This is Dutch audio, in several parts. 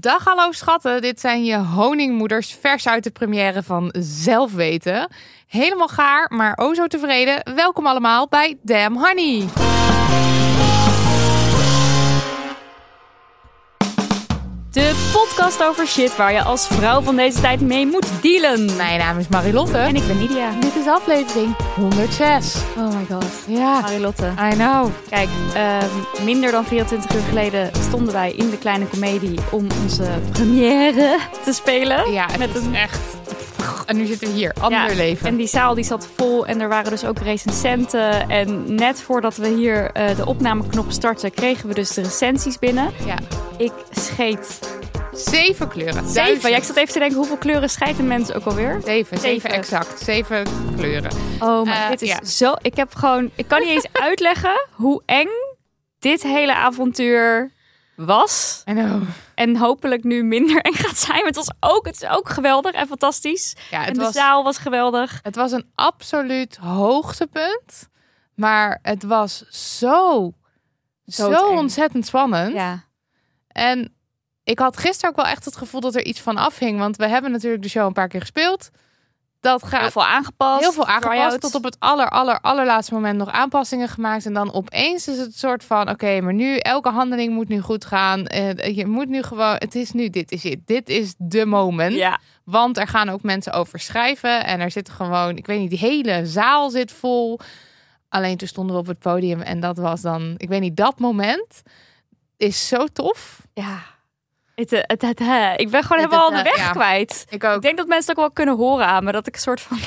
Dag hallo schatten, dit zijn je honingmoeders vers uit de première van Zelfweten. Helemaal gaar, maar o zo tevreden. Welkom allemaal bij Damn Honey. De podcast over shit waar je als vrouw van deze tijd mee moet dealen. Mijn naam is Marilotte. En ik ben Lydia. dit is aflevering 106. Oh my god. Ja, Marilotte. I know. Kijk, ehm, minder dan 24 uur geleden stonden wij in de kleine komedie om onze première te spelen. Ja, het Met is een- echt... En nu zitten we hier, ander Ja, leven. En die zaal die zat vol en er waren dus ook recensenten. En net voordat we hier eh, de opnameknop startten, kregen we dus de recensies binnen. Ja, Ik scheet zeven kleuren. zeven. Ja, ik zat even te denken, hoeveel kleuren scheiden mensen ook alweer? Zeven, zeven Zeven. exact. Zeven kleuren. Oh, maar Eh, dit is ja. zo. Ik heb gewoon. Ik kan niet eens uitleggen hoe eng dit hele avontuur was. Know. En hopelijk nu minder eng gaat zijn. Maar het was ook, het is ook geweldig en fantastisch. Ja, en de was, zaal was geweldig. het was een absoluut hoogtepunt. Maar het was zo, zo ontzettend spannend. Ja. En ik had gisteren ook wel echt het gevoel dat er iets van afhing. Want we hebben natuurlijk de show een paar keer gespeeld. Dat gaat Heel veel aangepast. heel veel aangepast. try-outs. Tot op het aller, aller, allerlaatste moment nog aanpassingen gemaakt. En dan opeens is het soort van: oké, maar nu elke handeling moet nu goed gaan. Eh, je moet nu gewoon, het is nu, dit is het. Dit is de moment. Ja. Want er gaan ook mensen over schrijven. En er zit gewoon, ik weet niet, die hele zaal zit vol. Alleen toen stonden we op het podium. En dat was dan, ik weet niet, dat moment is zo tof. Ja. Het, eh, het, het, hè. ik ben gewoon helemaal de eh, weg ja. kwijt. Ik ook. Ik denk dat mensen het ook wel kunnen horen aan me. Dat ik een soort van...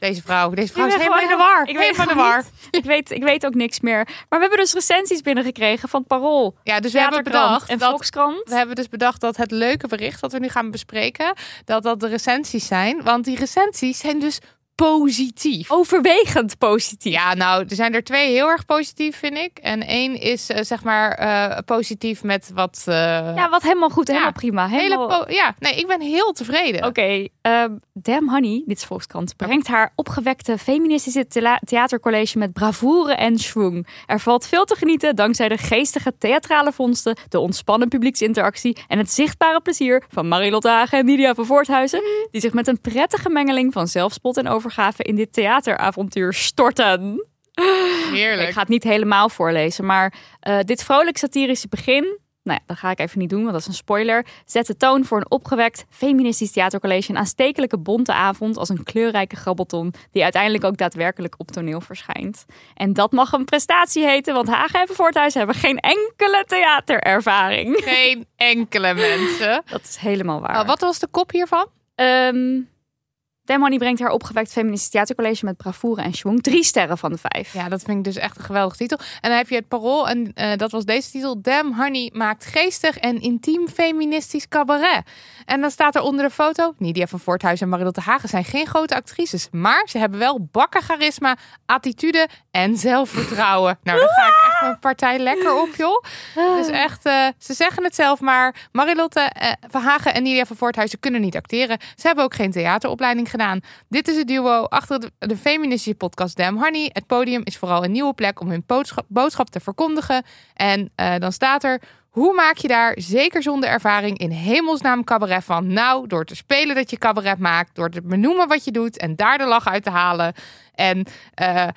Deze vrouw, deze vrouw is helemaal in de war. Ik weet in de war. Ik weet, ik weet ook niks meer. Maar we hebben dus recensies binnengekregen van Parool. Ja, dus we hebben bedacht en dat Volkskrant. We hebben dus bedacht dat het leuke bericht dat we nu gaan bespreken, dat dat de recensies zijn. Want die recensies zijn dus positief. Overwegend positief. Ja, nou, er zijn er twee heel erg positief, vind ik. En één is eh, zeg maar eh, positief met wat... eh, Ja, wat helemaal goed, helemaal Ja, prima. hele Helemaal... po- ja, nee, ik ben heel tevreden. Oké, ehm, Damn Honey, dit is Volkskrant, brengt haar opgewekte feministische theatercollege met bravoure en schwung. Er valt veel te genieten dankzij de geestige theatrale vondsten, de ontspannen publieksinteractie en het zichtbare plezier van Marilotte Hagen en Nidia van Voorthuizen, die zich met een prettige mengeling van zelfspot en overgave in dit theateravontuur storten. Heerlijk. Ik ga het niet helemaal voorlezen, maar eh, dit vrolijk satirische begin, nou ja, dat ga ik even niet doen, want dat is een spoiler, zet de toon voor een opgewekt feministisch theatercollege, een aanstekelijke bonte avond als een kleurrijke grabbelton, die uiteindelijk ook daadwerkelijk op toneel verschijnt. En dat mag een prestatie heten, want Hagen en Voorthuis hebben geen enkele theaterervaring. Geen enkele mensen. Dat is helemaal waar. Nou, wat was de kop hiervan? Ehm Demoni brengt haar opgewekt feministisch theatercollege met bravoure en schwung. Drie sterren van de vijf. Ja, dat vind ik dus echt een geweldige titel. En dan heb je het parool en eh, dat was deze titel. Damn Honey maakt geestig en intiem feministisch cabaret. En dan staat er onder de foto... Nidia van Voorthuis en Marilotte Hagen zijn geen grote actrices. Maar ze hebben wel bakken charisma, attitude en zelfvertrouwen. Nou, daar ga ik echt een partij lekker op, joh. Dus echt, eh, ze zeggen het zelf maar. Marilotte eh, van Hagen en Nidia van Voorthuizen kunnen niet acteren. Ze hebben ook geen theateropleiding gedaan. Dit is het duo achter de, de feministische podcast Damn Honey. Het podium is vooral een nieuwe plek om hun boodschap, te verkondigen. En eh, dan staat er... Hoe maak je daar, zeker zonder ervaring, in hemelsnaam cabaret van? Nou, door te spelen dat je cabaret maakt, door te benoemen wat je doet en daar de lach uit te halen. En eh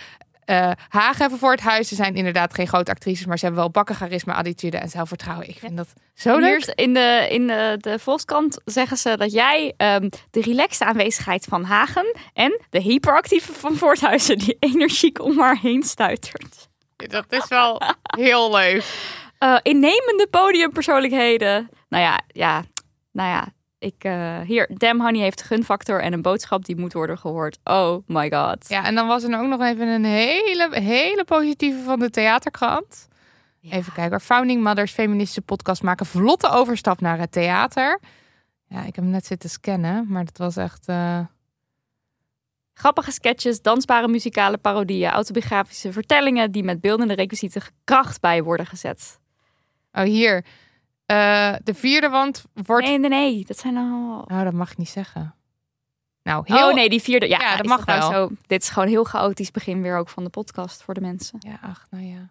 eh Hagen en voor het huis, ze zijn inderdaad geen grote actrices, maar ze hebben wel bakken charisma, attitude en zelfvertrouwen. Ik vind dat zo leuk. Hier in de, in de, de Volkskrant zeggen ze dat jij ehm, de relaxte aanwezigheid van Hagen en de hyperactieve van Voorthuizen die energiek om haar heen stuitert. Dat is wel heel leuk. Eh, innemende podiumpersoonlijkheden. Nou ja, ja, nou ja. Ik, eh, hier, Damn Honey heeft gunfactor en een boodschap die moet worden gehoord. Oh my god. Ja, en dan was er ook nog even een hele, hele positieve van de theaterkrant. Even kijken. Founding Mothers, feministische podcast, maken vlotte overstap naar het theater. Ja, ik heb hem net zitten scannen, maar dat was echt... eh, Grappige sketches, dansbare muzikale parodieën, autobiografische vertellingen die met beeldende requisieten kracht bij worden gezet. Oh, hier. Eh, de vierde wand wordt... Nee, nee, nee. Dat zijn al. Nou, dat mag ik niet zeggen. Nou, heel... Oh nee, die vierde. Ja, Ja, dat mag nou wel. Zo? Dit is gewoon heel chaotisch begin weer ook van de podcast voor de mensen. Ja, ach, nou ja.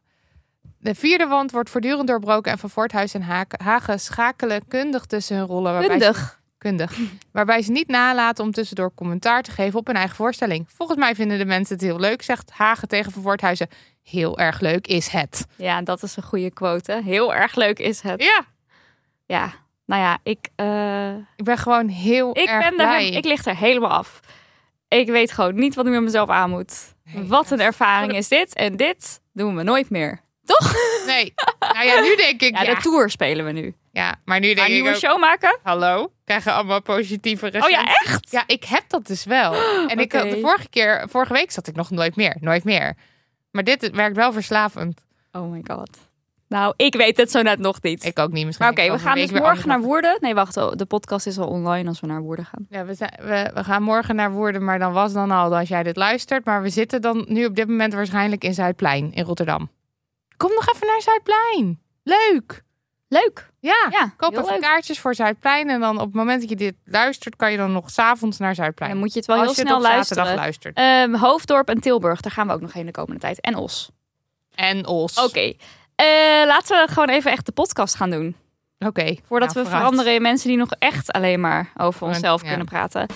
De vierde wand wordt voortdurend doorbroken en Van Voorthuis en Hagen schakelen kundig tussen hun rollen. waarbij ze- Kundig. kundig. Waarbij ze niet nalaten om tussendoor commentaar te geven op hun eigen voorstelling. Volgens mij vinden de mensen het heel leuk, zegt Hagen tegen Van Voorthuizen. Heel erg leuk is het. Ja, dat is een goede quote. hè. Heel erg leuk is het. Ja, Ja, nou ja, ik, eh, ik ben gewoon heel ik, erg ben blij. er, ik lig er helemaal af. Ik weet gewoon niet wat ik met mezelf aan moet. Nee, wat een ervaring is dit. En dit doen we nooit meer. Nee, nou ja, nu denk ik Ja, ja. de tour spelen we nu. Ja, maar nu denk een ik nieuwe ook, show maken? hallo, krijgen allemaal positieve Oh recensies. ja, echt? Ja, ik heb dat dus wel. En ik de vorige keer, vorige week zat ik nog nooit meer, nooit meer. Maar dit werkt wel verslavend. Oh my god. Nou, ik weet het zo net nog niet. Ik ook niet. Misschien Maar oké, we gaan dus morgen naar Woerden. Nee, wacht. oh, De podcast is al online als we naar Woerden gaan. Ja, we, zijn, we, we gaan morgen naar Woerden, maar dan was dan al als jij dit luistert. Maar we zitten dan nu op dit moment waarschijnlijk in Zuidplein in Rotterdam. Kom nog even naar Zuidplein. Leuk. Leuk. Ja, Ja, koop even leuk. kaartjes voor Zuidplein. En dan op het moment dat je dit luistert, kan je dan nog s'avonds naar Zuidplein. Dan moet je het wel als heel je snel het op zaterdag luisteren. luistert. Ehm, Hoofddorp en Tilburg, daar gaan we ook nog heen de komende tijd. En Os. En Os. Oké. Eh, laten we gewoon even echt de podcast gaan doen. Oké. Voordat Nou, we vooruit. veranderen in mensen die nog echt alleen maar over onszelf kunnen praten.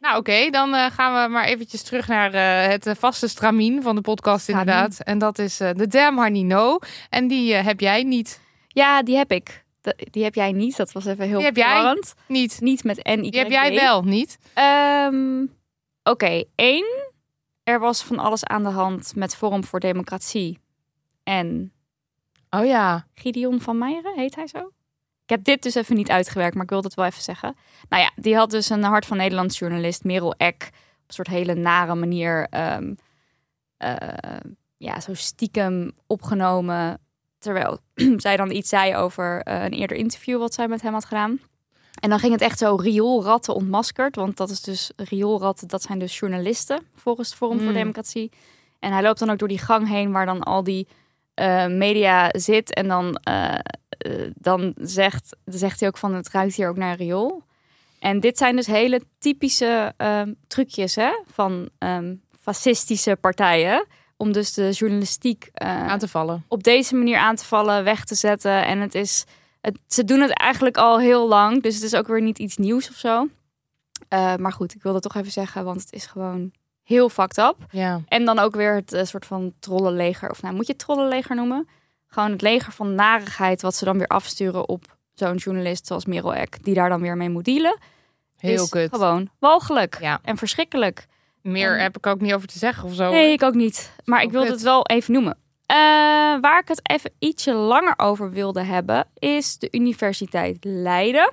Nou oké, dan eh, gaan we maar eventjes terug naar eh, het vaste stramien van de podcast inderdaad. En dat is de Damn Honey No. En die heb jij niet. Ja, die heb ik. Die heb jij niet. Dat was even heel Die heb jij? verwarrend. Niet. Niet met N, Die heb jij wel, niet? Ehm, Oké, één. Er was van alles aan de hand met Forum voor Democratie. En Oh ja. Gideon van Meijeren, heet hij zo? Ik heb dit dus even niet uitgewerkt, maar ik wil dat wel even zeggen. Nou ja, die had dus een Hart van Nederland journalist, Merel Eck, op een soort hele nare manier, ehm, eh, ja, zo stiekem opgenomen. Terwijl zij dan iets zei over eh, een eerder interview wat zij met hem had gedaan. En dan ging het echt zo rioolratten ontmaskerd. Want dat is dus rioolratten, dat zijn dus journalisten volgens het Forum voor Mm. Democratie. En hij loopt dan ook door die gang heen waar dan al die eh, media zit. En dan, eh, dan zegt, zegt hij ook van het ruikt hier ook naar riool. En dit zijn dus hele typische ehm, trucjes hè, van ehm, fascistische partijen. Om dus de journalistiek eh, Aan te vallen. op deze manier aan te vallen, weg te zetten. En het is, het, ze doen het eigenlijk al heel lang, dus het is ook weer niet iets nieuws of zo. Eh, maar goed, ik wilde toch even zeggen, want het is gewoon heel fucked up. Ja. En dan ook weer het eh, soort van trollenleger, of nou, moet je het trollenleger noemen? Gewoon het leger van narigheid, wat ze dan weer afsturen op zo'n journalist zoals Merel Eck, die daar dan weer mee moet dealen. Heel kut. Gewoon walgelijk Ja. en verschrikkelijk. Meer heb ik ook niet over te zeggen of zo. Nee, ik ook niet. Maar ik wilde het wel even noemen. Eh, waar ik het even ietsje langer over wilde hebben, is de Universiteit Leiden.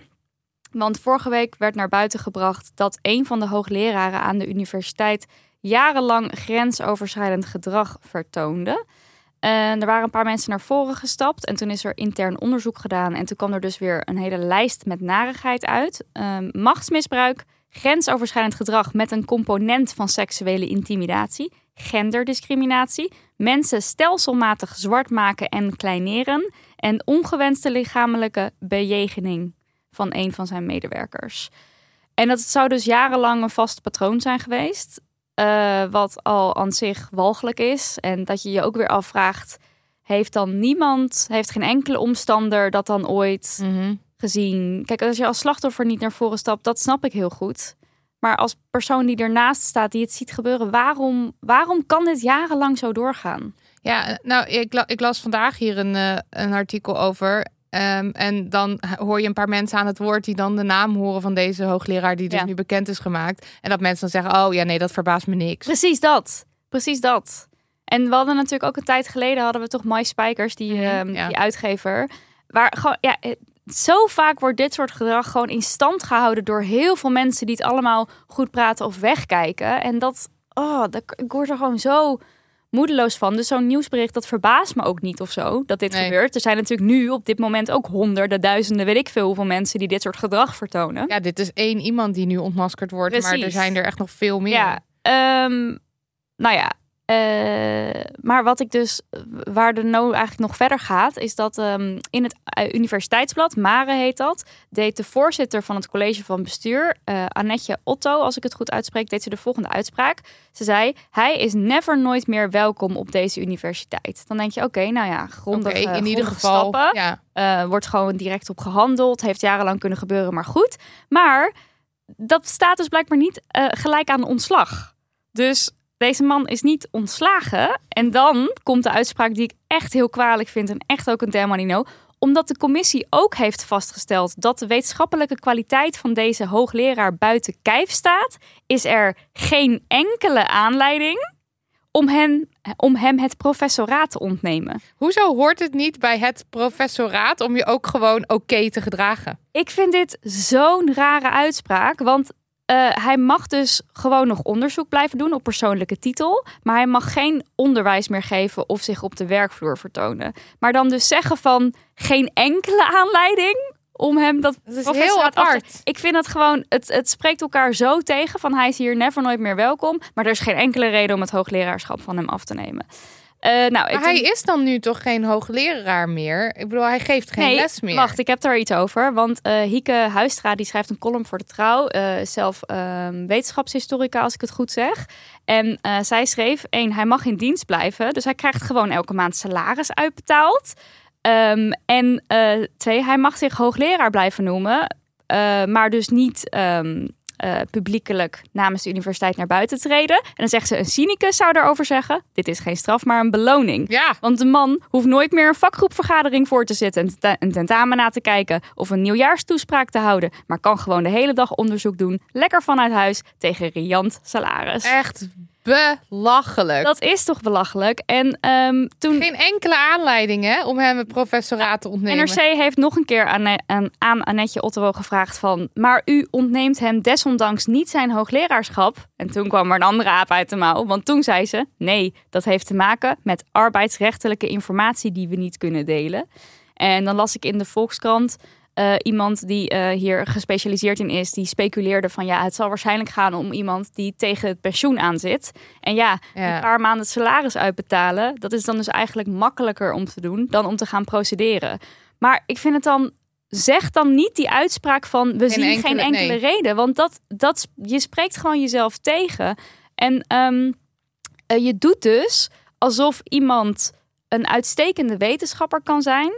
Want vorige week werd naar buiten gebracht dat een van de hoogleraren aan de universiteit jarenlang grensoverschrijdend gedrag vertoonde. En er waren een paar mensen naar voren gestapt en toen is er intern onderzoek gedaan. En toen kwam er dus weer een hele lijst met narigheid uit. Ehm, machtsmisbruik, grensoverschrijdend gedrag met een component van seksuele intimidatie, genderdiscriminatie, mensen stelselmatig zwart maken en kleineren en ongewenste lichamelijke bejegening. van een van zijn medewerkers. En dat zou dus jarenlang een vast patroon zijn geweest. eh, wat al aan zich walgelijk is. En dat je je ook weer afvraagt: heeft dan niemand, heeft geen enkele omstander dat dan ooit Mhm. Gezien? Kijk, als je als slachtoffer niet naar voren stapt, dat snap ik heel goed. Maar als persoon die ernaast staat, die het ziet gebeuren, waarom, waarom kan dit jarenlang zo doorgaan? Ja, nou, ik, la- ik las vandaag hier een, eh, een artikel over. Ehm, en dan hoor je een paar mensen aan het woord die dan de naam horen van deze hoogleraar die dus Ja. nu bekend is gemaakt. En dat mensen dan zeggen, oh ja, nee, dat verbaast me niks. Precies dat. Precies dat. En we hadden natuurlijk ook een tijd geleden hadden we toch My Spijkers, die, Mhm, ehm, ja. die uitgever. Waar gewoon, ja, eh, zo vaak wordt dit soort gedrag gewoon in stand gehouden door heel veel mensen die het allemaal goed praten of wegkijken. En dat, oh, dat, ik word er gewoon zo moedeloos van. Dus zo'n nieuwsbericht, dat verbaast me ook niet of zo, dat dit Nee. gebeurt. Er zijn natuurlijk nu op dit moment ook honderden, duizenden, weet ik veel hoeveel mensen die dit soort gedrag vertonen. Ja, dit is één iemand die nu ontmaskerd wordt, maar er zijn er echt nog veel meer. Ja, ehm, nou ja. Eh, maar wat ik dus, waar de no eigenlijk nog verder gaat, is dat ehm, in het eh, universiteitsblad, Mare heet dat, deed de voorzitter van het college van bestuur, eh Annetje Otto, als ik het goed uitspreek, deed ze de volgende uitspraak. Ze zei, hij is never nooit meer welkom op deze universiteit. Dan denk je, oké, nou ja, Oké, grondige, in ieder geval. stappen. Ja. Wordt gewoon direct op gehandeld. Heeft jarenlang kunnen gebeuren, maar goed. Maar dat staat dus blijkbaar niet gelijk aan ontslag. Dus deze man is niet ontslagen. En dan komt de uitspraak die ik echt heel kwalijk vind en echt ook een Dermanino. Omdat de commissie ook heeft vastgesteld dat de wetenschappelijke kwaliteit van deze hoogleraar buiten kijf staat, is er geen enkele aanleiding om, hen, om hem het professoraat te ontnemen. Hoezo hoort het niet bij het professoraat om je ook gewoon oké te gedragen? Ik vind dit zo'n rare uitspraak. Want eh, hij mag dus gewoon nog onderzoek blijven doen op persoonlijke titel. Maar hij mag geen onderwijs meer geven of zich op de werkvloer vertonen. Maar dan dus zeggen van geen enkele aanleiding om hem dat. Dat is heel af apart. Ik vind dat gewoon, het, het spreekt elkaar zo tegen van hij is hier never nooit meer welkom. Maar er is geen enkele reden om het hoogleraarschap van hem af te nemen. Eh, nou, Maar hij is dan nu toch geen hoogleraar meer? Ik bedoel, hij geeft geen les meer. Wacht, ik heb daar iets over. Want eh, Hieke Huistra die schrijft een column voor de Trouw. eh, zelf ehm, wetenschapshistorica, als ik het goed zeg. En zij schreef, één, hij mag in dienst blijven. Dus hij krijgt gewoon elke maand salaris uitbetaald. Ehm, en twee, hij mag zich hoogleraar blijven noemen. maar dus niet ehm, eh, publiekelijk namens de universiteit naar buiten treden. En dan zegt ze, een cynicus zou daarover zeggen... dit is geen straf, maar een beloning. Ja, Want de man hoeft nooit meer een vakgroepvergadering voor te zitten, een tenta- een tentamen na te kijken of een nieuwjaarstoespraak te houden, maar kan gewoon de hele dag onderzoek doen, lekker vanuit huis tegen riant salaris. echt belachelijk. Dat is toch belachelijk? En ehm, toen Geen enkele aanleiding hè, om hem het professoraat te ontnemen. NRC heeft nog een keer aan, aan, aan Annetje Otto gevraagd van... maar u ontneemt hem desondanks niet zijn hoogleraarschap. En toen kwam er een andere aap uit de mouw. Want toen zei ze, nee, dat heeft te maken met arbeidsrechtelijke informatie... die we niet kunnen delen. En dan las ik in de Volkskrant... eh, iemand die eh, hier gespecialiseerd in is, die speculeerde van ja, het zal waarschijnlijk gaan om iemand die tegen het pensioen aan zit. En ja, Ja. een paar maanden salaris uitbetalen, dat is dan dus eigenlijk makkelijker om te doen dan om te gaan procederen. Maar ik vind het dan, zeg dan niet die uitspraak van we zien geen enkele- nee. reden, want dat, dat, je spreekt gewoon jezelf tegen. En ehm, eh, je doet dus alsof iemand een uitstekende wetenschapper kan zijn,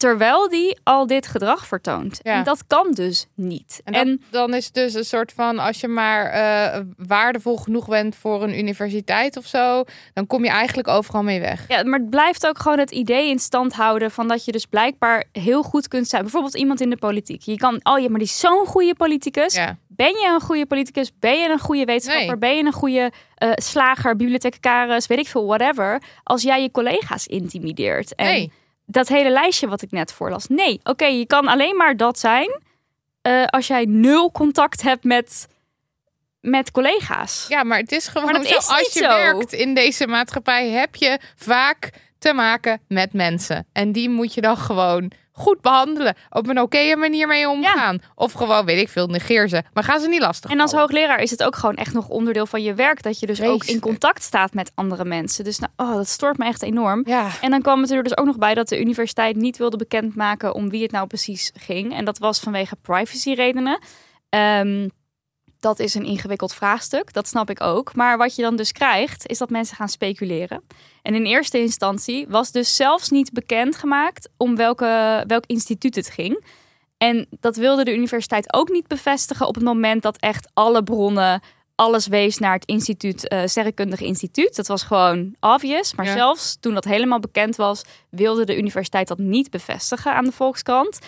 terwijl die al dit gedrag vertoont. Ja. En dat kan dus niet. En, dat- dan is het dus een soort van, als je maar eh, waardevol genoeg bent voor een universiteit of zo, dan kom je eigenlijk overal mee weg. Ja, maar het blijft ook gewoon het idee in stand houden van dat je dus blijkbaar heel goed kunt zijn. Bijvoorbeeld iemand in de politiek. Je kan, oh ja, maar die is zo'n goede politicus. Ja. Ben je een goede politicus? Ben je een goede wetenschapper? Nee. Ben je een goede eh, slager, bibliothecaris, weet ik veel, whatever. Als jij je collega's intimideert. En Nee. Dat hele lijstje wat ik net voorlas. Nee, oké, je kan alleen maar dat zijn eh, als jij nul contact hebt met, met collega's. Ja, maar het is gewoon Maar dat zo. is als je zo. werkt in deze maatschappij, heb je vaak te maken met mensen. En die moet je dan gewoon goed behandelen. Op een oké manier mee omgaan. Of gewoon, weet ik veel, negeer ze. Maar gaan ze niet lastig En als vallen. hoogleraar is het ook gewoon echt nog onderdeel van je werk. Dat je dus ook in contact staat met andere mensen. Dus nou, oh, dat stoort me echt enorm. Ja, En dan kwam het er dus ook nog bij dat de universiteit niet wilde bekendmaken om wie het nou precies ging. En dat was vanwege privacyredenen. Ehm dat is een ingewikkeld vraagstuk, dat snap ik ook. Maar wat je dan dus krijgt, is dat mensen gaan speculeren. En in eerste instantie was dus zelfs niet bekendgemaakt om welke, welk instituut het ging. En dat wilde de universiteit ook niet bevestigen op het moment dat echt alle bronnen alles wees naar het instituut, eh sterrenkundig instituut. Dat was gewoon obvious. Maar Ja. zelfs toen dat helemaal bekend was, wilde de universiteit dat niet bevestigen aan de Volkskrant.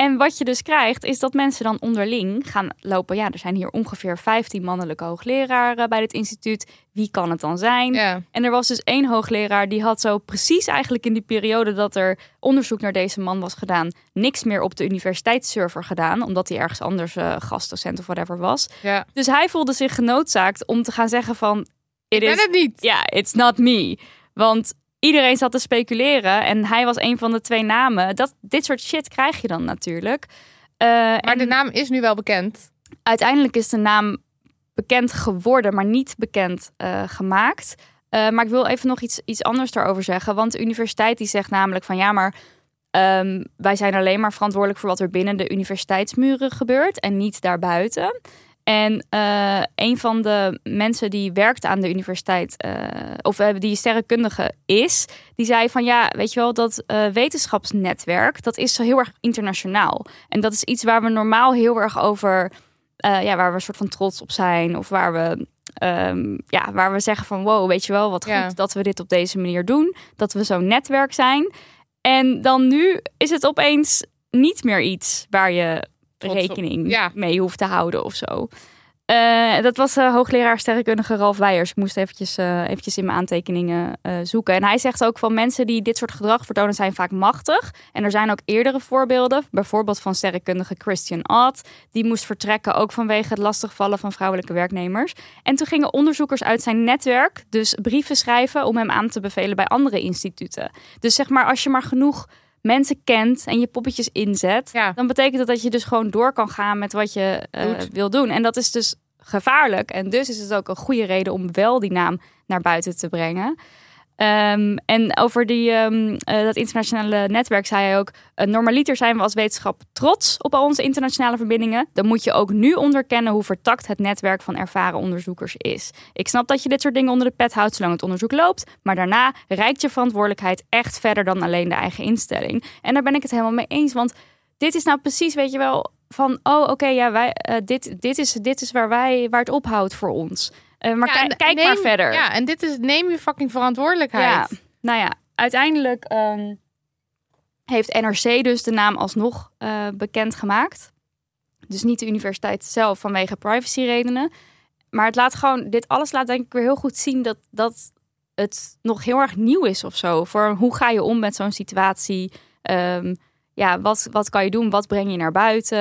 En wat je dus krijgt, is dat mensen dan onderling gaan lopen. Ja, er zijn hier ongeveer 15 mannelijke hoogleraren bij dit instituut. Wie kan het dan zijn? ja. En er was dus één hoogleraar die had zo precies eigenlijk in die periode dat er onderzoek naar deze man was gedaan, niks meer op de universiteitsserver gedaan, omdat hij ergens anders eh, gastdocent of whatever was. ja. Dus hij voelde zich genoodzaakt om te gaan zeggen van, it Ik ben is, het niet. ja, it's not me. Want iedereen zat te speculeren en hij was een van de twee namen. Dat, dit soort shit krijg je dan natuurlijk. Eh, Maar en de naam is nu wel bekend. uiteindelijk is de naam bekend geworden, maar niet bekend eh, gemaakt. Eh, maar ik wil even nog iets, iets anders daarover zeggen. Want de universiteit die zegt namelijk van ja, maar ehm, wij zijn alleen maar verantwoordelijk voor wat er binnen de universiteitsmuren gebeurt en niet daarbuiten. En eh, een van de mensen die werkt aan de universiteit, eh, of eh, die sterrenkundige is, die zei van ja, weet je wel, dat wetenschapsnetwerk, dat is zo heel erg internationaal. En dat is iets waar we normaal heel erg over, ja, waar we een soort van trots op zijn. Of waar we, ehm, ja, waar we zeggen van wow, weet je wel, wat Ja. goed dat we dit op deze manier doen. Dat we zo'n netwerk zijn. En dan nu is het opeens niet meer iets waar je. Rekening Ja. mee hoeft te houden of zo. Eh, dat was eh, hoogleraar sterrenkundige Ralf Weijers. Ik moest eventjes, eh, eventjes in mijn aantekeningen zoeken. En hij zegt ook van mensen die dit soort gedrag vertonen zijn vaak machtig. En er zijn ook eerdere voorbeelden. Bijvoorbeeld van sterrenkundige Christian Ott. Die moest vertrekken ook vanwege het lastigvallen van vrouwelijke werknemers. En toen gingen onderzoekers uit zijn netwerk dus brieven schrijven om hem aan te bevelen bij andere instituten. Dus zeg maar als je maar genoeg mensen kent en je poppetjes inzet, Ja. dan betekent dat dat je dus gewoon door kan gaan met wat je eh, wil doen. En dat is dus gevaarlijk. En dus is het ook een goede reden om wel die naam naar buiten te brengen. Ehm, en over die, ehm, eh, dat internationale netwerk zei hij ook... eh, normaliter zijn we als wetenschap trots op al onze internationale verbindingen. Dan moet je ook nu onderkennen hoe vertakt het netwerk van ervaren onderzoekers is. Ik snap dat je dit soort dingen onder de pet houdt zolang het onderzoek loopt. Maar daarna reikt je verantwoordelijkheid echt verder dan alleen de eigen instelling. En daar ben ik het helemaal mee eens. Want dit is nou precies, weet je wel, van... oh, oké, ja, wij, eh, dit, dit, is, dit is waar, wij, waar het ophoudt voor ons. Eh, maar Ja, kijk, neem- maar verder. Ja, en dit is neem je fucking verantwoordelijkheid. Ja, nou ja, uiteindelijk ehm, heeft NRC dus de naam alsnog eh bekend gemaakt. Dus niet de universiteit zelf vanwege privacyredenen. Maar het laat gewoon, dit alles laat denk ik weer heel goed zien dat, dat het nog heel erg nieuw is of zo. Voor hoe ga je om met zo'n situatie? Ehm, ja, wat, wat kan je doen? Wat breng je naar buiten?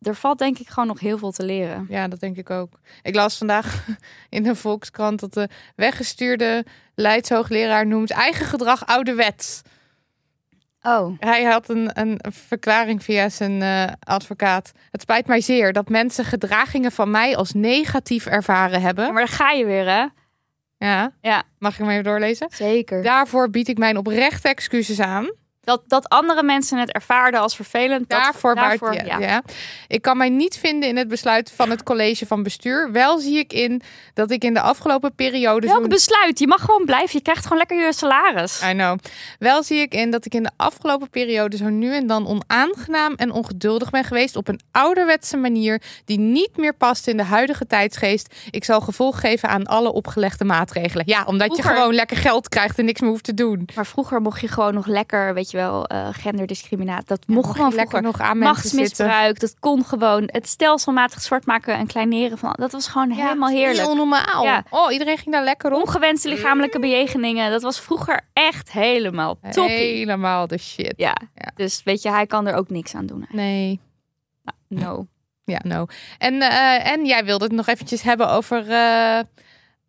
Er valt denk ik gewoon nog heel veel te leren. Ja, dat denk ik ook. Ik las vandaag in de Volkskrant dat de weggestuurde Leidshoogleraar noemt eigen gedrag ouderwets. Oh. Hij had een, een verklaring via zijn eh, advocaat. Het spijt mij zeer dat mensen gedragingen van mij als negatief ervaren hebben. Maar daar ga je weer, hè? Ja, Ja, mag ik hem even doorlezen? zeker. Daarvoor bied ik mijn oprechte excuses aan. Dat, dat andere mensen het ervaarden als vervelend. dat- Daarvoor, daarvoor buiten, ja, ja. ja. Ik kan mij niet vinden in het besluit van het college van bestuur. Wel zie ik in dat ik in de afgelopen periode Welk zo'n besluit? Je mag gewoon blijven. Je krijgt gewoon lekker je salaris. I know. Wel zie ik in dat ik in de afgelopen periode zo nu en dan onaangenaam en ongeduldig ben geweest op een ouderwetse manier die niet meer past in de huidige tijdsgeest. Ik zal gevolg geven aan alle opgelegde maatregelen. Ja, omdat je gewoon lekker geld krijgt en niks meer hoeft te doen. Maar vroeger mocht je gewoon nog lekker, weet je wel, eh, genderdiscriminatie. Dat mocht gewoon lekker nog aan. Machtsmisbruik, dat kon gewoon. Het stelselmatig zwart maken en kleineren van, dat was gewoon helemaal heerlijk. Heel normaal. Ja. Oh, iedereen ging daar lekker op. Ongewenste lichamelijke bejegeningen, dat was vroeger echt helemaal toppie. Helemaal de shit. Ja. Dus weet je, hij kan er ook niks aan doen. Nee. No. Ja, no. En, eh, en jij wilde het nog eventjes hebben over eh,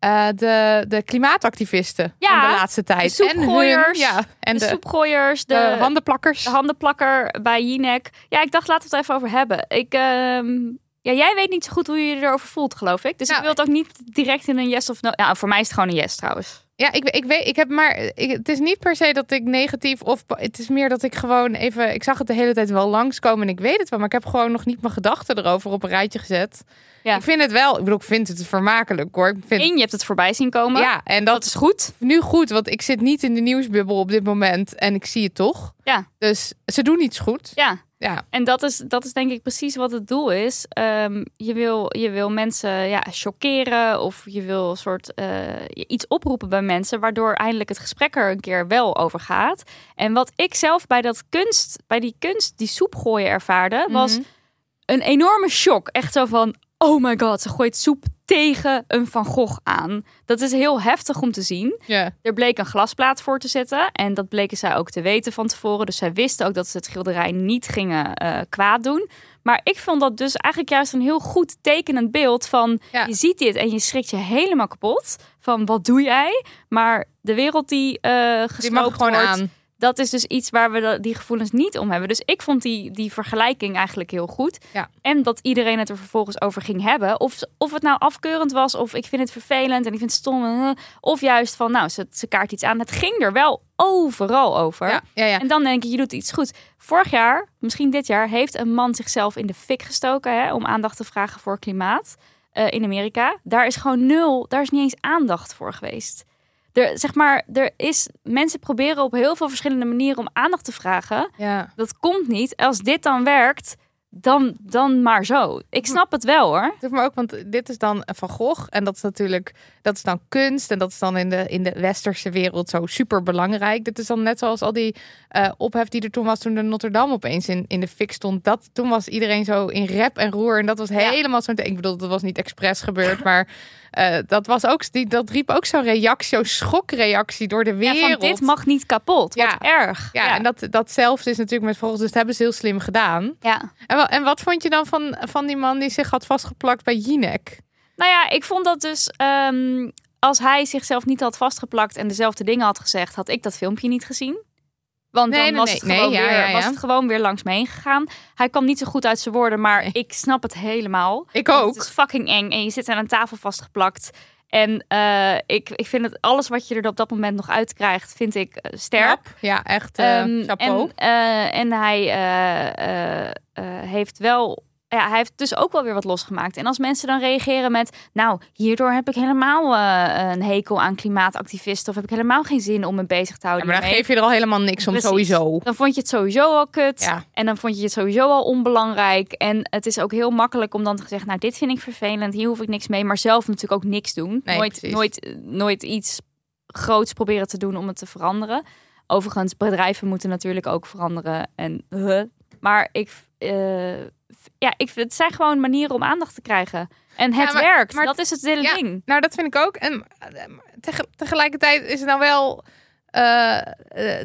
eh, de, de klimaatactivisten Ja, van de laatste tijd. de en hun, soepgooiers, ja, en de, de, soepgooiers, de, de handenplakkers. de handenplakker bij Jinek. Ja, ik dacht, laten we het even over hebben. Ik, ehm, ja, jij weet niet zo goed hoe je je erover voelt, geloof ik. Dus Nou, ik wil het ook niet direct in een yes of no. Ja, voor mij is het gewoon een yes trouwens. Ja, ik, ik weet, ik heb maar. Ik, het is niet per se dat ik negatief of. Het is meer dat ik gewoon even. Ik zag het de hele tijd wel langskomen en ik weet het wel, maar ik heb gewoon nog niet mijn gedachten erover op een rijtje gezet. Ja. Ik vind het wel. Ik bedoel, ik vind het vermakelijk hoor. Ik vind, je hebt het voorbij zien komen. ja, en dat, dat is goed. nu goed, want ik zit niet in de nieuwsbubbel op dit moment en ik zie het toch. Ja. Dus ze doen iets goed. Ja, Ja. en dat is, dat is denk ik precies wat het doel is. Ehm, je, wil, je wil mensen ja, chockeren of je wil een soort eh, iets oproepen bij mensen, waardoor eindelijk het gesprek er een keer wel over gaat. En wat ik zelf bij dat kunst, bij die kunst, die soep gooien ervaarde, was Mhm. een enorme shock. Echt zo van, oh my god, ze gooit soep tegen een Van Gogh aan. Dat is heel heftig om te zien. Er bleek een glasplaat voor te zitten. En dat bleken zij ook te weten van tevoren. Dus zij wisten ook dat ze het schilderij niet gingen eh, kwaad doen. Maar ik vond dat dus eigenlijk juist een heel goed tekenend beeld van... Ja. je ziet dit en je schrikt je helemaal kapot. Van wat doe jij? Maar de wereld die eh Die mag gewoon wordt, aan. Dat is dus iets waar we die gevoelens niet om hebben. Dus ik vond die, die vergelijking eigenlijk heel goed. Ja. En dat iedereen het er vervolgens over ging hebben. Of, of het nou afkeurend was, of ik vind het vervelend en ik vind het stom. eh, Of juist van, nou, ze, ze kaart iets aan. Het ging er wel overal over. Ja, ja, ja. En dan denk je, je doet iets goed. Vorig jaar, misschien dit jaar, heeft een man zichzelf in de fik gestoken hè, om aandacht te vragen voor klimaat eh, in Amerika. Daar is gewoon nul, daar is niet eens aandacht voor geweest. Er, zeg maar, er is, mensen proberen op heel veel verschillende manieren om aandacht te vragen. ja. Dat komt niet. Als dit dan werkt, dan, dan maar zo. Ik snap het wel hoor. Maar ook, want dit is dan Van Gogh. En dat is natuurlijk, dat is dan kunst. En dat is dan in de, in de westerse wereld zo super belangrijk. Dit is dan net zoals al die eh, ophef die er toen was toen de Notre Dame opeens in, in de fik stond. Dat, toen was iedereen zo in rep en roer. En dat was helemaal zo'n... Ik bedoel, dat was niet expres gebeurd, maar eh, dat was ook, die, dat riep ook zo'n reactie, zo'n schokreactie door de Ja, wereld. van dit mag niet kapot. Wat Ja. erg. Ja, en dat, datzelfde is natuurlijk met volgens. Dus dat hebben ze heel slim gedaan. ja. En, wel, en wat vond je dan van, van die man die zich had vastgeplakt bij Jinek? Nou ja, ik vond dat dus. ehm, als hij zichzelf niet had vastgeplakt en dezelfde dingen had gezegd, had ik dat filmpje niet gezien. Want Nee, dan nee, was, nee. het gewoon weer, ja, ja. was het gewoon weer langs me heen gegaan. Hij kwam niet zo goed uit zijn woorden, maar ik snap het helemaal. Ik ook. Het is fucking eng en je zit aan een tafel vastgeplakt. En eh, ik, ik vind het alles wat je er op dat moment nog uitkrijgt, vind ik eh, sterk. Ja, echt chapeau. En, en hij heeft wel. Ja, hij heeft dus ook wel weer wat losgemaakt. En als mensen dan reageren met. Nou, hierdoor heb ik helemaal eh, een hekel aan klimaatactivisten. Of heb ik helemaal geen zin om me bezig te Ja, houden. maar dan geef je er al helemaal niks om Precies. sowieso. Dan vond je het sowieso al kut. Ja. En dan vond je het sowieso al onbelangrijk. En het is ook heel makkelijk om dan te zeggen: Nou, dit vind ik vervelend. Hier hoef ik niks mee. Maar zelf natuurlijk ook niks doen. Nee, nooit, precies. nooit, nooit iets groots proberen te doen om het te veranderen. Overigens, bedrijven moeten natuurlijk ook veranderen. En, huh. Maar ik, eh, ja, ik, het zijn gewoon manieren om aandacht te krijgen. En het maar- werkt. maar- dat is het hele Ja, ding. Nou, dat vind ik ook. En eh, tege- tegelijkertijd is het nou wel eh, eh,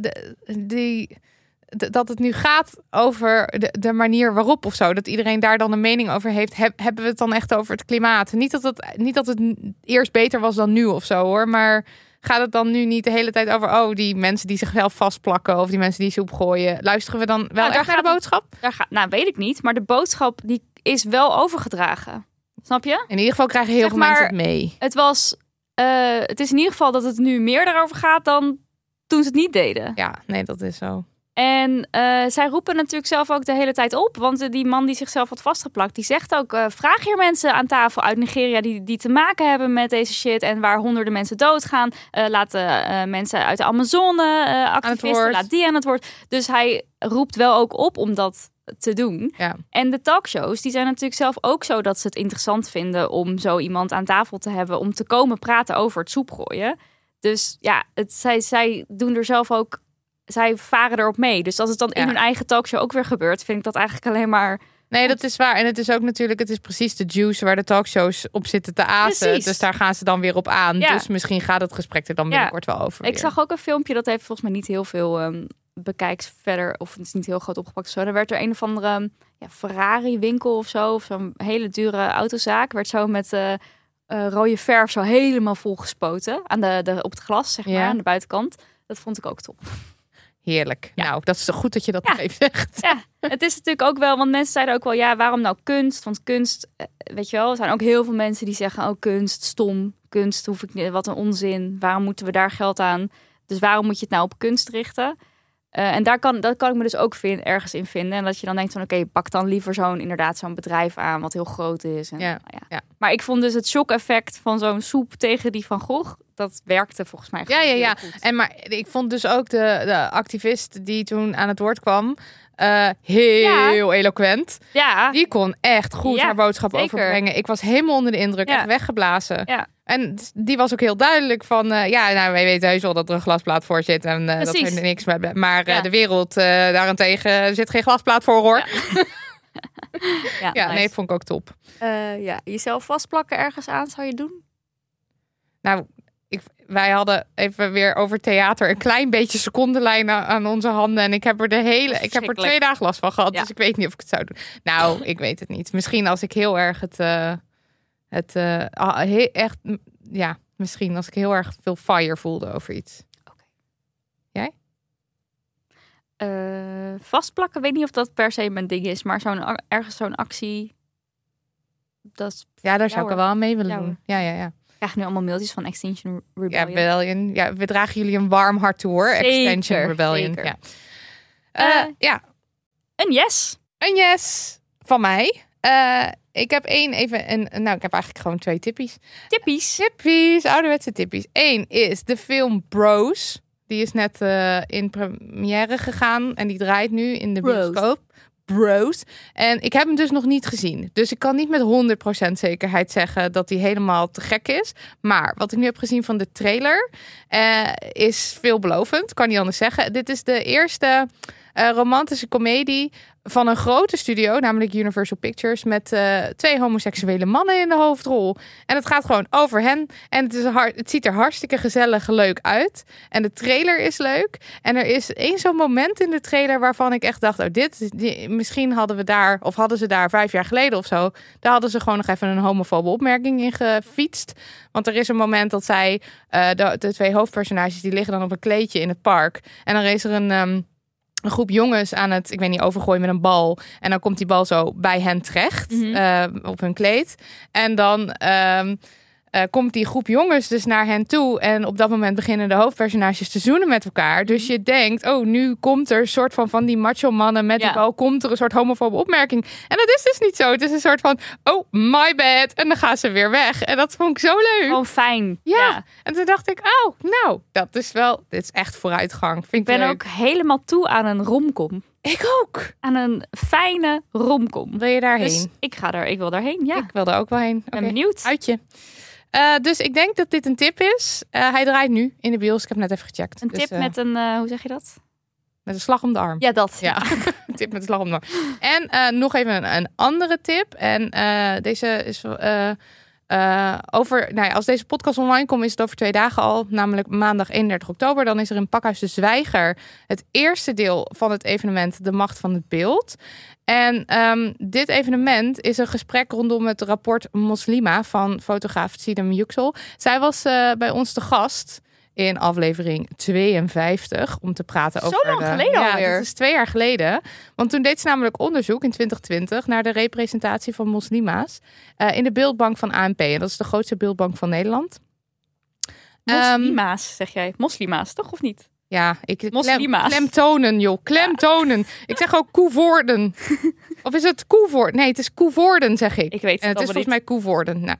de, die, de- dat het nu gaat over de, de manier waarop of zo. Dat iedereen daar dan een mening over heeft. Heb, hebben we het dan echt over het klimaat? Niet dat het, niet dat het eerst beter was dan nu of zo hoor. Maar gaat het dan nu niet de hele tijd over... oh, die mensen die zichzelf vastplakken... of die mensen die soep gooien. Luisteren we dan wel Nou, echt naar de het- boodschap? Daar nou, weet ik niet. Maar de boodschap die is wel overgedragen. Snap je? In ieder geval krijgen heel Zeg veel mensen het mee. Het was. eh, het is in ieder geval dat het nu meer daarover gaat dan toen ze het niet deden. Ja, nee, dat is zo. En eh, zij roepen natuurlijk zelf ook de hele tijd op. Want eh, die man die zichzelf had vastgeplakt, die zegt ook: eh, vraag hier mensen aan tafel uit Nigeria die, die te maken hebben met deze shit. En waar honderden mensen doodgaan. Laat eh, mensen uit de Amazone, activisten, laat die aan het woord. Dus hij roept wel ook op om dat te doen. Ja. En de talkshows, die zijn natuurlijk zelf ook zo dat ze het interessant vinden om zo iemand aan tafel te hebben om te komen praten over het soepgooien. Dus ja, het, zij, zij doen er zelf ook, zij varen erop mee. Dus als het dan in Ja. hun eigen talkshow ook weer gebeurt, vind ik dat eigenlijk alleen maar. Nee, dat is waar. En het is ook natuurlijk, het is precies de juice waar de talkshows op zitten te azen. Precies. Dus daar gaan ze dan weer op aan. Ja. Dus misschien gaat het gesprek er dan Ja. binnenkort wel over. Ik zag ook een filmpje dat heeft volgens mij niet heel veel ehm bekijks verder, of het is niet heel groot opgepakt. Zo, er werd er een of andere ja, Ferrari winkel of zo, of zo'n hele dure autozaak, werd zo met eh, eh, rode verf zo helemaal volgespoten aan de, de, op het glas, zeg maar, aan de buitenkant. Dat vond ik ook top. Heerlijk. Ja. Nou, dat is goed dat je dat Ja. even zegt. Ja, het is natuurlijk ook wel, want mensen zeiden ook wel, ja, waarom nou kunst? Want kunst, eh, weet je wel, er zijn ook heel veel mensen die zeggen, oh, kunst, stom, kunst, hoef ik niet, wat een onzin. Waarom moeten we daar geld aan? Dus waarom moet je het nou op kunst richten? Eh, en daar kan, dat kan ik me dus ook vind, ergens in vinden. En dat je dan denkt van, oké, pak dan liever zo'n inderdaad zo'n bedrijf aan wat heel groot is. En, Ja, nou ja. ja. Maar ik vond dus het shock-effect van zo'n soep tegen die van Gogh, dat werkte volgens mij Ja, ja, ja. goed. En maar ik vond dus ook de, de activist die toen aan het woord kwam, eh, heel eloquent. Ja, Die kon echt goed Ja, haar boodschap zeker. overbrengen. Ik was helemaal onder de indruk, Ja. echt weggeblazen. Ja. En die was ook heel duidelijk van, eh, ja, nou, wij weten heus wel dat er een glasplaat voor zit en eh, dat we er niks mee hebben. Maar eh, de wereld eh, daarentegen zit geen glasplaat voor, hoor. Ja, ja, nee, nice. vond ik ook top. Eh, ja, jezelf vastplakken ergens aan zou je doen? Nou, ik, wij hadden even weer over theater een klein beetje secondenlijn aan, onze handen. En ik heb er de hele, ik heb er twee dagen last van gehad. Ja. Dus ik weet niet of ik het zou doen. Nou, ik weet het niet. Misschien als ik heel erg het, eh, het eh, ah, he- echt, ja, misschien als ik heel erg veel fire voelde over iets. Eh, vastplakken, weet niet of dat per se mijn ding is, maar zo'n ergens zo'n actie. Dat Ja, daar zou ik er wel aan mee willen doen. Ja, ja, ja. Krijg nu allemaal mailtjes van Extinction Ja, Rebellion. Rebellion. Ja, we dragen jullie een warm hart toe hoor. Extension Zeker, Rebellion. zeker. Ja. Eh, Eh, ja, Een yes. Een yes van mij. Eh, ik heb één even een. Nou, ik heb eigenlijk gewoon twee tippies. Tippies. Tippies, ouderwetse tippies. Eén is de film Bros. Die is net in première gegaan en die draait nu in de bioscoop. Bros. En ik heb hem dus nog niet gezien. Dus ik kan niet met 100% zekerheid zeggen dat hij helemaal te gek is. Maar wat ik nu heb gezien van de trailer eh, is veelbelovend. Kan niet anders zeggen. Dit is de eerste eh, romantische komedie van een grote studio, namelijk Universal Pictures, met eh, twee homoseksuele mannen in de hoofdrol. En het gaat gewoon over hen. En het, is het ziet er hartstikke gezellig leuk uit. En de trailer is leuk. En er is één zo'n moment in de trailer waarvan ik echt dacht: oh, dit, misschien hadden we daar, of hadden ze daar vijf jaar geleden of zo, daar hadden ze gewoon nog even een homofobe opmerking in gefietst. Want er is een moment dat zij, eh, de, de twee hoofdpersonages, die liggen dan op een kleedje in het park. En dan is er een. ehm, een groep jongens aan het, ik weet niet, overgooien met een bal. En dan komt die bal zo bij hen terecht Mhm. eh, op hun kleed. En dan ehm, eh, komt die groep jongens dus naar hen toe. En op dat moment beginnen de hoofdpersonages te zoenen met elkaar. Dus je denkt, oh, nu komt er een soort van van die macho mannen met Ja. bal, komt er een soort homofobe opmerking. En dat is dus niet zo. Het is een soort van, oh, my bad. En dan gaan ze weer weg. En dat vond ik zo leuk. Gewoon fijn. Ja. En toen dacht ik, oh, nou, dat is wel, dit is echt vooruitgang. Vind Ik ben leuk. ook helemaal toe aan een romcom. Ik ook. Aan een fijne romcom. Wil je daarheen? Dus ik ga er, ik wil daarheen. Ja, Ik wil er ook wel heen. ben benieuwd. Uitje. Eh, dus ik denk dat dit een tip is. Eh, hij draait nu in de bios. Ik heb net even gecheckt. Een Dus, tip eh, met een, hoe zeg je dat? met een slag om de arm. Ja, dat. Ja, een tip met een slag om de arm. En nog even een, een andere tip. En deze is eh, over. Nou ja, als deze podcast online komt, is het over twee dagen al. Namelijk maandag 31 oktober. Dan is er in Pakhuis de Zwijger het eerste deel van het evenement De Macht van het Beeld. En ehm, dit evenement is een gesprek rondom het rapport Moslima van fotograaf Sidem Yüksel. Zij was eh, bij ons te gast in aflevering 52 om te praten Zo over lang de- geleden ja, alweer. Dat is twee jaar geleden. Want toen deed ze namelijk onderzoek in 2020 naar de representatie van moslima's eh, in de beeldbank van ANP. En dat is de grootste beeldbank van Nederland. Ehm, Moslima's, zeg jij. Moslima's, toch of niet? Ja, ik klem, klemtonen, joh. Klemtonen. Ik zeg ook koevoorden. of is het koevoorden? Nee, het is koevoorden, zeg ik. Ik weet het en het is volgens mij koevoorden. Nou,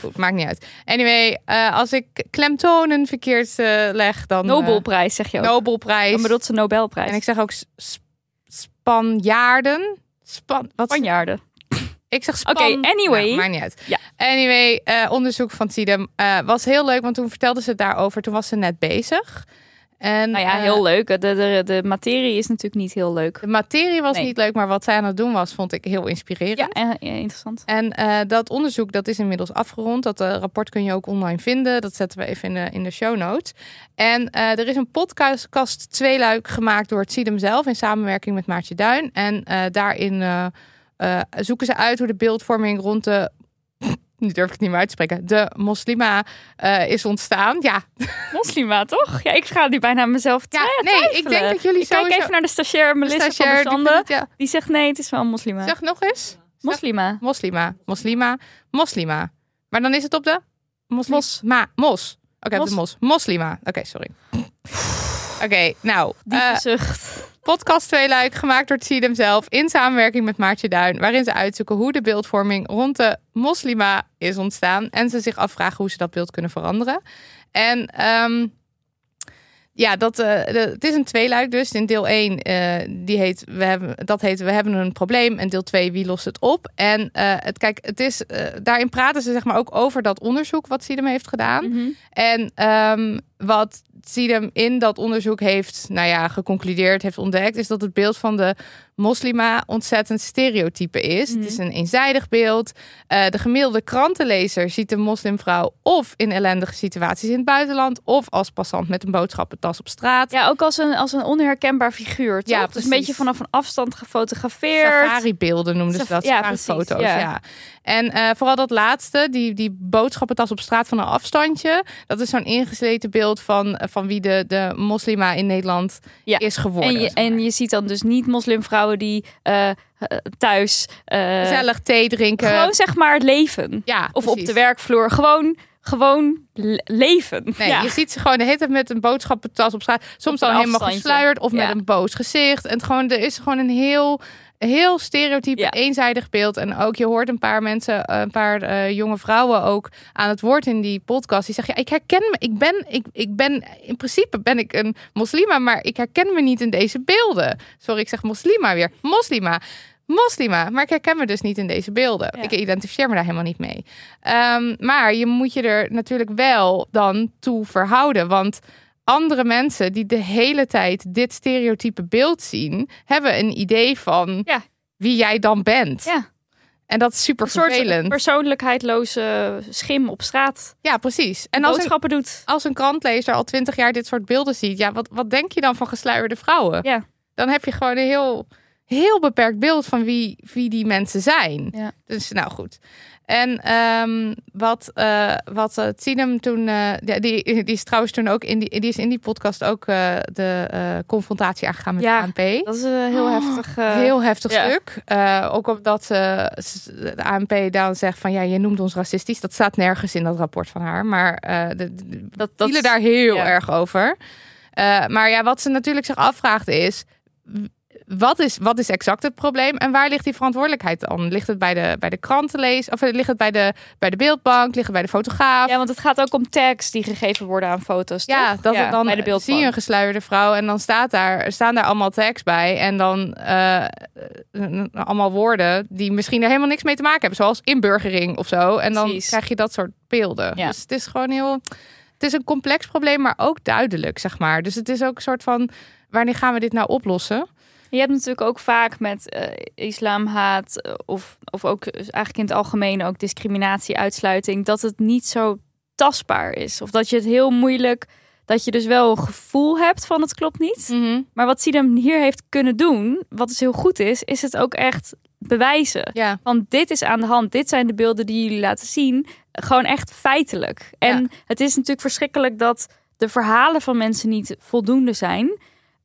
goed, maakt niet uit. Anyway, eh, als ik klemtonen verkeerd eh, leg, dan... eh, Nobelprijs, zeg je ook. Nobelprijs. Dan bedoelt ze Nobelprijs. En ik zeg ook Spanjaarden. Span, wat? Spanjaarden. Ik zeg span. Oké, anyway. Nou, maakt niet uit. Ja. Anyway, onderzoek van Tidem was heel leuk, want toen vertelde ze het daarover. Toen was ze net bezig. En, Nou ja, eh, heel leuk. De, de, de materie is natuurlijk niet heel leuk. De materie was Nee. niet leuk, maar wat zij aan het doen was, vond ik heel inspirerend. Ja, en, ja, interessant. En eh, dat onderzoek dat is inmiddels afgerond. Dat eh, rapport kun je ook online vinden. Dat zetten we even in de, in de show notes. En er is een podcast tweeluik gemaakt door het CIDEM zelf in samenwerking met Maartje Duin. En daarin zoeken ze uit hoe de beeldvorming rond de nu durf ik het niet meer uit te spreken, de moslima eh, is ontstaan. Ja, Moslima, toch? Ja, ik ga nu bijna mezelf ja nee, ik denk dat jullie Ik kijk even naar de stagiair Melissa stagiair, van die ja. Die zegt nee, het is wel een moslima. Zeg nog eens. Moslima. Moslima, moslima, moslima. Maar dan is het op de moslim. Mos. Ma, mos. Oké, op Mos. de mos. Moslima. Oké, sorry. Oké, nou. Diepe eh, zucht. Podcast Tweeluik, gemaakt door Tidem zelf in samenwerking met Maartje Duin, waarin ze uitzoeken hoe de beeldvorming rond de moslima is ontstaan en ze zich afvragen hoe ze dat beeld kunnen veranderen. En ehm, ja, dat, eh, de- het is een tweeluik dus. In deel 1, eh, die heet, we hebben, dat heet We hebben een probleem. En deel 2, Wie lost het op? En eh, het, kijk, het is, daarin praten ze zeg maar ook over dat onderzoek wat Sidem heeft gedaan. Mhm. En ehm, wat Sidem in dat onderzoek heeft, nou ja, geconcludeerd, heeft ontdekt, is dat het beeld van de moslima ontzettend stereotype is. Mhm. Het is een eenzijdig beeld. Eh, de gemiddelde krantenlezer ziet de moslimvrouw of in ellendige situaties in het buitenland, of als passant met een boodschappentas op straat. Ja, ook als een, als een onherkenbaar figuur. Toch? Ja, dus een beetje vanaf een afstand gefotografeerd. Safari-beelden noemden ze dat. ja, precies, ja. ja. En eh, vooral dat laatste, die, die boodschappentas op straat van een afstandje. Dat is zo'n ingesleten beeld van, van wie de, de moslima in Nederland Ja. is geworden. En je, en je ziet dan dus niet moslimvrouwen die eh, thuis Gezellig thee drinken. gewoon zeg maar leven. ja, Of op de werkvloer. Gewoon, gewoon le- leven. Nee, ja. je ziet ze gewoon de hele tijd met een boodschappentas op straat. Soms Op dan helemaal gesluierd of met een boos gezicht. En het gewoon, er is gewoon een heel, heel stereotype, Ja. eenzijdig beeld. En ook, je hoort een paar mensen, eh, een paar eh, jonge vrouwen ook aan het woord in die podcast. Die zeggen, ja, ik herken me. Ik ben, ik, ik ben, in principe ben ik een moslima, maar ik herken me niet in deze beelden. Sorry, ik zeg moslima weer. Moslima. Moslima, maar ik herken me dus niet in deze beelden. Ja. Ik identificeer me daar helemaal niet mee. Ehm, maar je moet je er natuurlijk wel dan toe verhouden. Want andere mensen die de hele tijd dit stereotype beeld zien, hebben een idee van Ja. wie jij dan bent. Ja. En dat is super Een soort vervelend. persoonlijkheidloze schim op straat. Ja, precies. En als een, doet. als een krantlezer al twintig jaar dit soort beelden ziet, ja, wat, wat denk je dan van gesluierde vrouwen? Ja. Dan heb je gewoon een heel, heel beperkt beeld van wie, wie die mensen zijn. Ja. Dus nou goed. En ehm, wat, eh wat uh, Tinem toen, ja, die, die is trouwens toen ook in die, die is in die podcast ook eh, de confrontatie aangegaan met Ja, de ANP. Dat is een heel Oh, heftig. Heel heftig ja. stuk. Ook omdat de ANP dan zegt van ja, je noemt ons racistisch. Dat staat nergens in dat rapport van haar. Maar de, de, Dat, dat vielen daar heel ja. erg over. Maar ja, wat ze natuurlijk zich afvraagt is... Wat is, wat is exact het probleem en waar ligt die verantwoordelijkheid dan? Ligt het bij de, bij de krantenlees of ligt het bij de, bij de beeldbank? Ligt het bij de fotograaf? Ja, want het gaat ook om tags die gegeven worden aan foto's. Ja, toch? dat het dan bij de zie beeldbank. je een gesluierde vrouw en dan staat daar, staan daar allemaal tags bij. En dan eh, eh, allemaal woorden die misschien er helemaal niks mee te maken hebben. Zoals inburgering of zo. En dan Precies. krijg je dat soort beelden. Ja. Dus het is gewoon heel... Het is een complex probleem, maar ook duidelijk, zeg maar. Dus het is ook een soort van... Wanneer gaan we dit nou oplossen? Je hebt natuurlijk ook vaak met eh, islamhaat eh, of, of ook eigenlijk in het algemeen ook discriminatie, uitsluiting, dat het niet zo tastbaar is. Of dat je het heel moeilijk, dat je dus wel een gevoel hebt van het klopt niet. Maar wat Sidam hier heeft kunnen doen, wat dus heel goed is, is het ook echt bewijzen. Ja, Want dit is aan de hand, dit zijn de beelden die jullie laten zien. Gewoon echt feitelijk. En het is natuurlijk verschrikkelijk dat de verhalen van mensen niet voldoende zijn.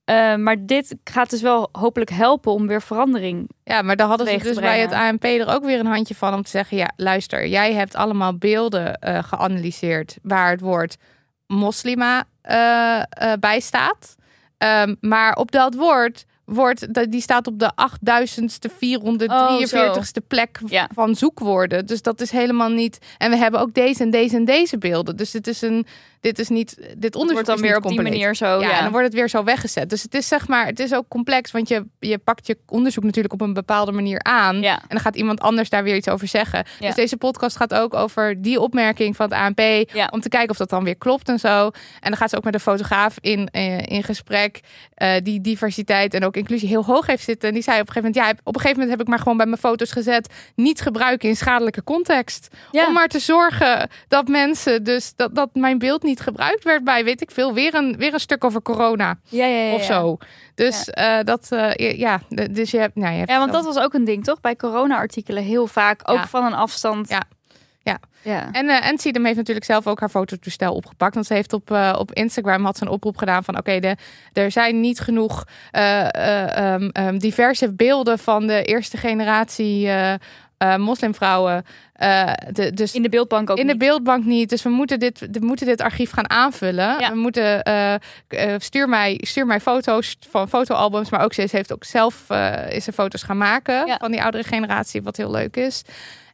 Uh, maar dit gaat dus wel hopelijk helpen om weer verandering. Ja, maar dan hadden ze dus bij het. ANP er ook weer een handje van om te zeggen: ja, luister, jij hebt allemaal beelden eh, geanalyseerd waar het woord moslima eh, eh, bij staat. Ehm, maar op dat woord wordt, dat- die staat op de 8000ste, 443ste plek Ja. van zoekwoorden. Dus dat is helemaal niet. En we hebben ook deze en deze en deze beelden. Dus dit is een, dit is niet, dit onderzoek wordt dan weer op die manier zo. Ja, Ja, en dan wordt het weer zo weggezet. Dus het is zeg maar, het is ook complex, want je, je pakt je onderzoek natuurlijk op een bepaalde manier aan. Ja. En dan gaat iemand anders daar weer iets over zeggen. Dus deze podcast gaat ook over die opmerking van het ANP. Om te kijken of dat dan weer klopt en zo. En dan gaat ze ook met een fotograaf in, eh, in gesprek. eh, die diversiteit en ook inclusie heel hoog heeft zitten. En die zei op een gegeven moment: ja, op een gegeven moment heb ik maar gewoon bij mijn foto's gezet. Niet gebruiken in schadelijke context. Ja. Om maar te zorgen dat mensen, dus dat, dat mijn beeld niet gebruikt werd bij, weet ik veel, weer een, weer een stuk over corona ja, ja, ja, of zo. Dus eh, dat, eh, ja, dus je hebt, nou, je hebt Ja, want dat was ook een ding, toch? Bij corona-artikelen heel vaak, ook van een afstand. Ja. Ja. Ja. En, uh, en Sidem heeft natuurlijk zelf ook haar fototoestel opgepakt. Want ze heeft op, uh, op Instagram had ze een oproep gedaan van... oké, okay, er zijn niet genoeg uh, um, um, diverse beelden van de eerste generatie... moslimvrouwen. De, dus in de beeldbank ook In niet. de beeldbank niet. Dus we moeten dit, we moeten dit archief gaan aanvullen. Ja. We moeten... stuur, mij, stuur mij foto's van fotoalbums. Maar ook ze heeft ook zelf is er foto's gaan maken... Ja. van die oudere generatie, wat heel leuk is.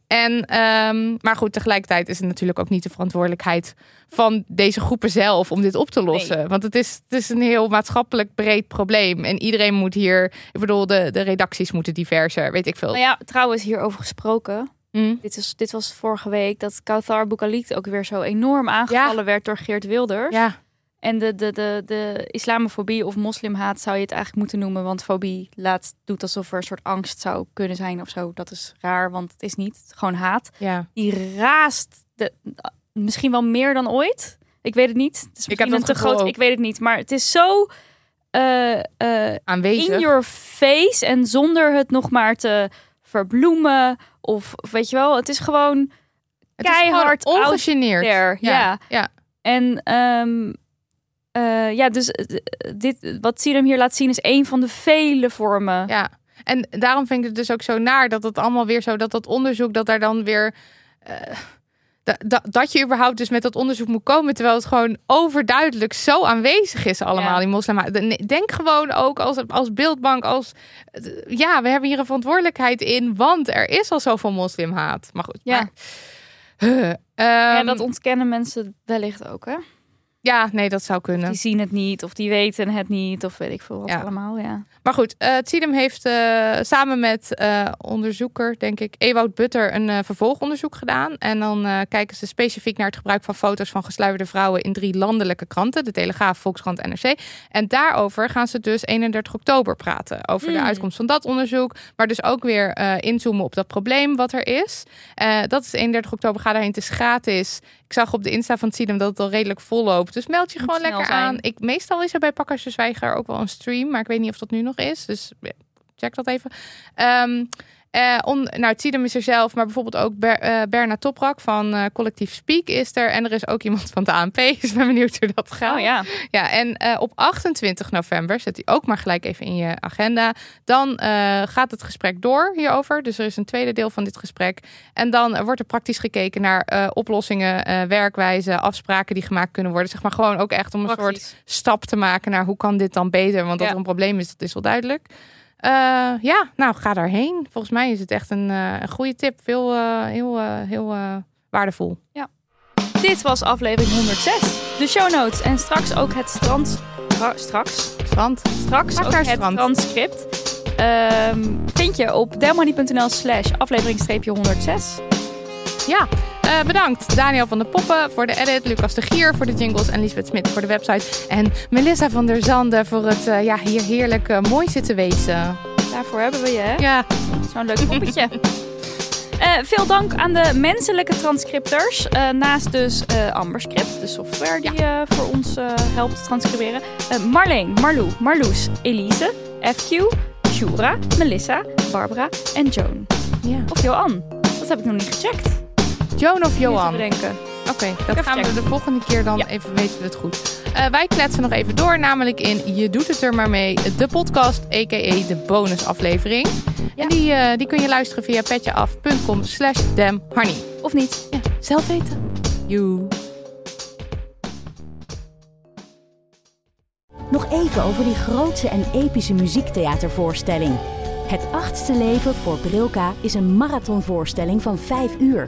En, um, maar goed, tegelijkertijd is het natuurlijk ook niet de verantwoordelijkheid van deze groepen zelf om dit op te lossen. Nee. Want het is, het is een heel maatschappelijk breed probleem. En iedereen moet hier, ik bedoel, de, de redacties moeten diverser, weet ik veel. Nou ja, trouwens, hierover gesproken. Mm. Dit, is, dit was vorige week dat Kauthar Boukalik ook weer zo enorm aangevallen werd door Geert Wilders. Ja, En de, de, de, de islamofobie of moslimhaat zou je het eigenlijk moeten noemen. Want fobie laat, doet alsof er een soort angst zou kunnen zijn of zo. Dat is raar, want het is niet. Het is gewoon haat. ja. Die raast de, misschien wel meer dan ooit. Ik weet het niet. Het is Ik heb een te groot. ook. Ik weet het niet. Maar het is zo eh, eh, aanwezig. in your face. En zonder het nog maar te verbloemen. Of, of weet je wel, het is gewoon Het is gewoon keihard ongegeneerd. Ja. ja. En ehm, eh, ja, dus eh, dit, wat Sidem hier laat zien is een van de vele vormen. Ja, en daarom vind ik het dus ook zo naar dat het allemaal weer zo, dat dat onderzoek, dat daar dan weer. eh, da- da- dat je überhaupt dus met dat onderzoek moet komen, terwijl het gewoon overduidelijk zo aanwezig is allemaal, Ja. die moslim. Denk gewoon ook als, als beeldbank, als ja, we hebben hier een verantwoordelijkheid in, want er is al zoveel moslimhaat. Maar goed, Ja. maar, Huh, Ja, ehm, dat ontkennen mensen wellicht ook, hè? Ja, nee, dat zou kunnen. Die zien het niet, of die weten het niet, of weet ik veel wat Ja. allemaal, ja. Maar goed, eh het CIDEM heeft eh, samen met eh, onderzoeker, denk ik, Ewout Butter, een vervolgonderzoek gedaan. En dan kijken ze specifiek naar het gebruik van foto's van gesluierde vrouwen in drie landelijke kranten: de Telegraaf, Volkskrant, NRC. En daarover gaan ze dus 31 oktober praten. Over de Mm. uitkomst van dat onderzoek. Maar dus ook weer inzoomen op dat probleem wat er is. Dat is 31 oktober. Ga daarheen. Het is gratis. Ik zag op de Insta van het CIDEM dat het al redelijk vol loopt. Dus meld je gewoon lekker zijn. aan. Ik, meestal is er bij Pakkers Zwijger ook wel een stream. Maar ik weet niet of dat nu nog is. Dus check dat even. Ehm eh, on, nou, Tidem is er zelf, maar bijvoorbeeld ook Ber, eh, Berna Toprak van eh, Collectief Speak is er. En er is ook iemand van de ANP. Dus ik ben benieuwd hoe dat gaat. Oh ja. Ja, en op 28 november, zet die ook maar gelijk even in je agenda. Dan gaat het gesprek door hierover. Dus er is een tweede deel van dit gesprek. En dan wordt er praktisch gekeken naar oplossingen, werkwijzen, afspraken die gemaakt kunnen worden. Zeg maar gewoon ook echt om een soort stap te maken naar hoe kan dit dan beter? Want dat Ja. er een probleem is, dat is wel duidelijk. Eh, ja, nou ga daarheen. Volgens mij is het echt een, eh, een goede tip. Veel, eh, heel, heel waardevol. Dit was aflevering 106. De show notes en straks ook het strand... Stra- straks? Strand. Straks ook het transcript. Ehm, vind je op delmoney.nl slash aflevering 106. Ja, eh, bedankt Daniel van der Poppen voor de edit, Lucas de Gier voor de jingles en Lisbeth Smit voor de website. En Melissa van der Zanden voor het eh, ja, hier heerlijk eh, mooi zitten wezen. Daarvoor hebben we je, hè? Ja, Zo'n leuk poppetje. Veel dank aan de menselijke transcripters. naast dus Amberscript, de software die voor ons helpt transcriberen. Marleen, Marlou, Marloes, Elise, FQ, Shura, Melissa, Barbara en Joan. ja. Of Johan. Dat heb ik nog niet gecheckt. Joan of Johan? Oké, dat even gaan we de volgende keer dan Ja. even weten we het goed. Eh, wij kletsen nog even door, namelijk in Je doet het er maar mee, de podcast, a.k.a. de bonusaflevering. Ja. En die, eh, die kun je luisteren via petjeaf.com slash damhoney. Of niet? Ja, zelf weten. Joe. Nog even over die grootse en epische muziektheatervoorstelling. Het achtste leven voor Brilka is een marathonvoorstelling van 5 uur.